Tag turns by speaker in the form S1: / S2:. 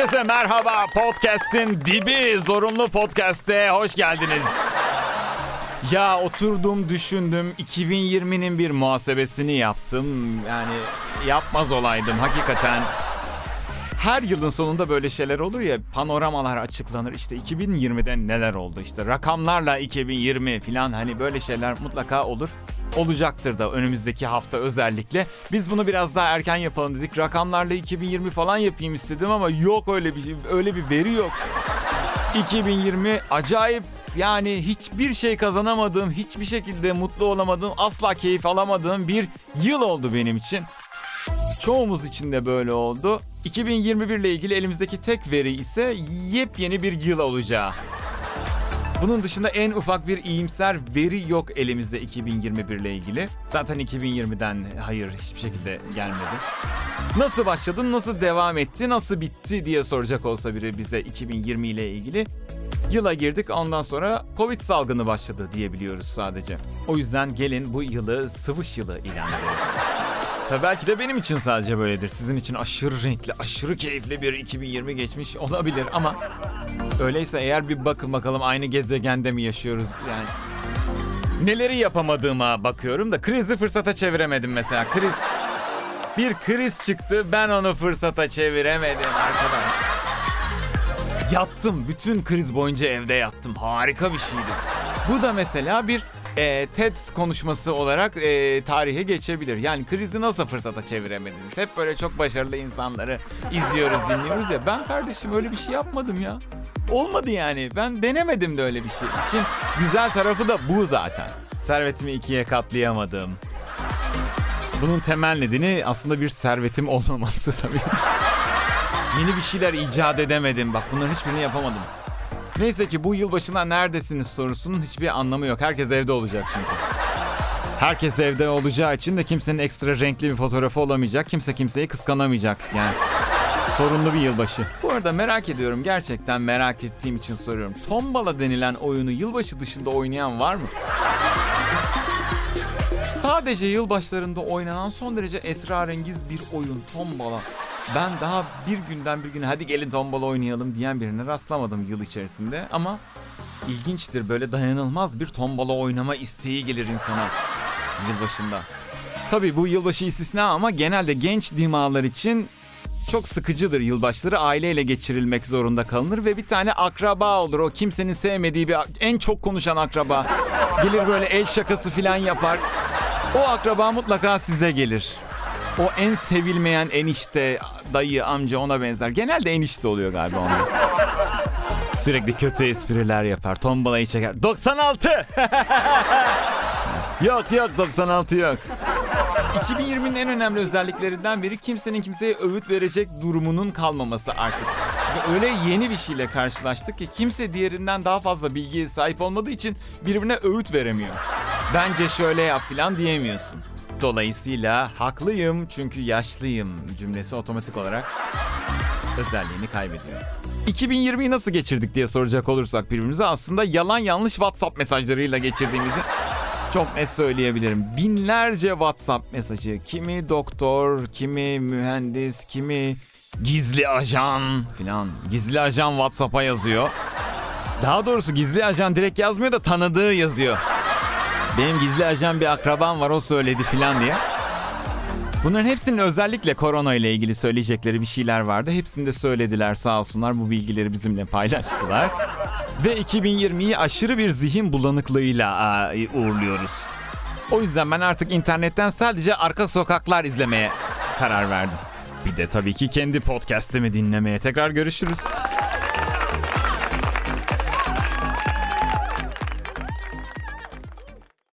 S1: Herkese merhaba. Podcast'in dibi zorunlu podcast'e hoş geldiniz. Ya oturdum düşündüm 2020'nin bir muhasebesini yaptım. Yani yapmaz olaydım hakikaten. Her yılın sonunda böyle şeyler olur ya panoramalar açıklanır işte 2020'de neler oldu işte rakamlarla 2020 falan hani böyle şeyler mutlaka olur olacaktır da önümüzdeki hafta özellikle. Biz bunu biraz daha erken yapalım dedik. Rakamlarla 2020 falan yapayım istedim ama yok öyle bir öyle bir veri yok. 2020 acayip yani hiçbir şey kazanamadığım, hiçbir şekilde mutlu olamadığım, asla keyif alamadığım bir yıl oldu benim için. Çoğumuz için de böyle oldu. 2021 ile ilgili elimizdeki tek veri ise yepyeni bir yıl olacağı. Bunun dışında en ufak bir iyimser veri yok elimizde 2021 ile ilgili. Zaten 2020'den hayır hiçbir şekilde gelmedi. Nasıl başladın, nasıl devam etti, nasıl bitti diye soracak olsa biri bize 2020 ile ilgili. Yıla girdik ondan sonra Covid salgını başladı diyebiliyoruz sadece. O yüzden gelin bu yılı sıvış yılı ilan edelim. Tabii belki de benim için sadece böyledir. Sizin için aşırı renkli, aşırı keyifli bir 2020 geçmiş olabilir ama öyleyse eğer bir bakın bakalım aynı gezegende mi yaşıyoruz yani. Neleri yapamadığıma bakıyorum da krizi fırsata çeviremedim mesela. Kriz bir kriz çıktı ben onu fırsata çeviremedim arkadaş. Yattım bütün kriz boyunca evde yattım. Harika bir şeydi. Bu da mesela bir e, TED konuşması olarak e, tarihe geçebilir. Yani krizi nasıl fırsata çeviremediniz? Hep böyle çok başarılı insanları izliyoruz, dinliyoruz ya. Ben kardeşim öyle bir şey yapmadım ya. Olmadı yani. Ben denemedim de öyle bir şey. İşin güzel tarafı da bu zaten. Servetimi ikiye katlayamadım. Bunun temel nedeni aslında bir servetim olmaması tabii. Yeni bir şeyler icat edemedim. Bak bunların hiçbirini yapamadım. Neyse ki bu yılbaşına neredesiniz sorusunun hiçbir anlamı yok. Herkes evde olacak çünkü. Herkes evde olacağı için de kimsenin ekstra renkli bir fotoğrafı olamayacak. Kimse kimseyi kıskanamayacak. Yani sorunlu bir yılbaşı. Bu arada merak ediyorum gerçekten merak ettiğim için soruyorum. Tombala denilen oyunu yılbaşı dışında oynayan var mı? Sadece yılbaşlarında oynanan son derece esrarengiz bir oyun Tombala. Ben daha bir günden bir güne hadi gelin tombala oynayalım diyen birine rastlamadım yıl içerisinde. Ama ilginçtir böyle dayanılmaz bir tombala oynama isteği gelir insana yılbaşında. Tabii bu yılbaşı istisna ama genelde genç dimağlar için çok sıkıcıdır yılbaşları. Aileyle geçirilmek zorunda kalınır ve bir tane akraba olur. O kimsenin sevmediği bir en çok konuşan akraba. Gelir böyle el şakası filan yapar. O akraba mutlaka size gelir o en sevilmeyen enişte, dayı, amca ona benzer. Genelde enişte oluyor galiba onlar. Sürekli kötü espriler yapar. Tombalayı çeker. 96! yok yok 96 yok. 2020'nin en önemli özelliklerinden biri kimsenin kimseye övüt verecek durumunun kalmaması artık. Çünkü öyle yeni bir şeyle karşılaştık ki kimse diğerinden daha fazla bilgiye sahip olmadığı için birbirine öğüt veremiyor. Bence şöyle yap filan diyemiyorsun. Dolayısıyla haklıyım çünkü yaşlıyım cümlesi otomatik olarak özelliğini kaybediyor. 2020'yi nasıl geçirdik diye soracak olursak birbirimize aslında yalan yanlış WhatsApp mesajlarıyla geçirdiğimizi çok net söyleyebilirim. Binlerce WhatsApp mesajı. Kimi doktor, kimi mühendis, kimi gizli ajan filan. Gizli ajan WhatsApp'a yazıyor. Daha doğrusu gizli ajan direkt yazmıyor da tanıdığı yazıyor. Benim gizli ajan bir akrabam var o söyledi filan diye. Bunların hepsinin özellikle korona ile ilgili söyleyecekleri bir şeyler vardı. Hepsini de söylediler sağ olsunlar bu bilgileri bizimle paylaştılar. Ve 2020'yi aşırı bir zihin bulanıklığıyla uğurluyoruz. O yüzden ben artık internetten sadece arka sokaklar izlemeye karar verdim. Bir de tabii ki kendi podcast'imi dinlemeye tekrar görüşürüz.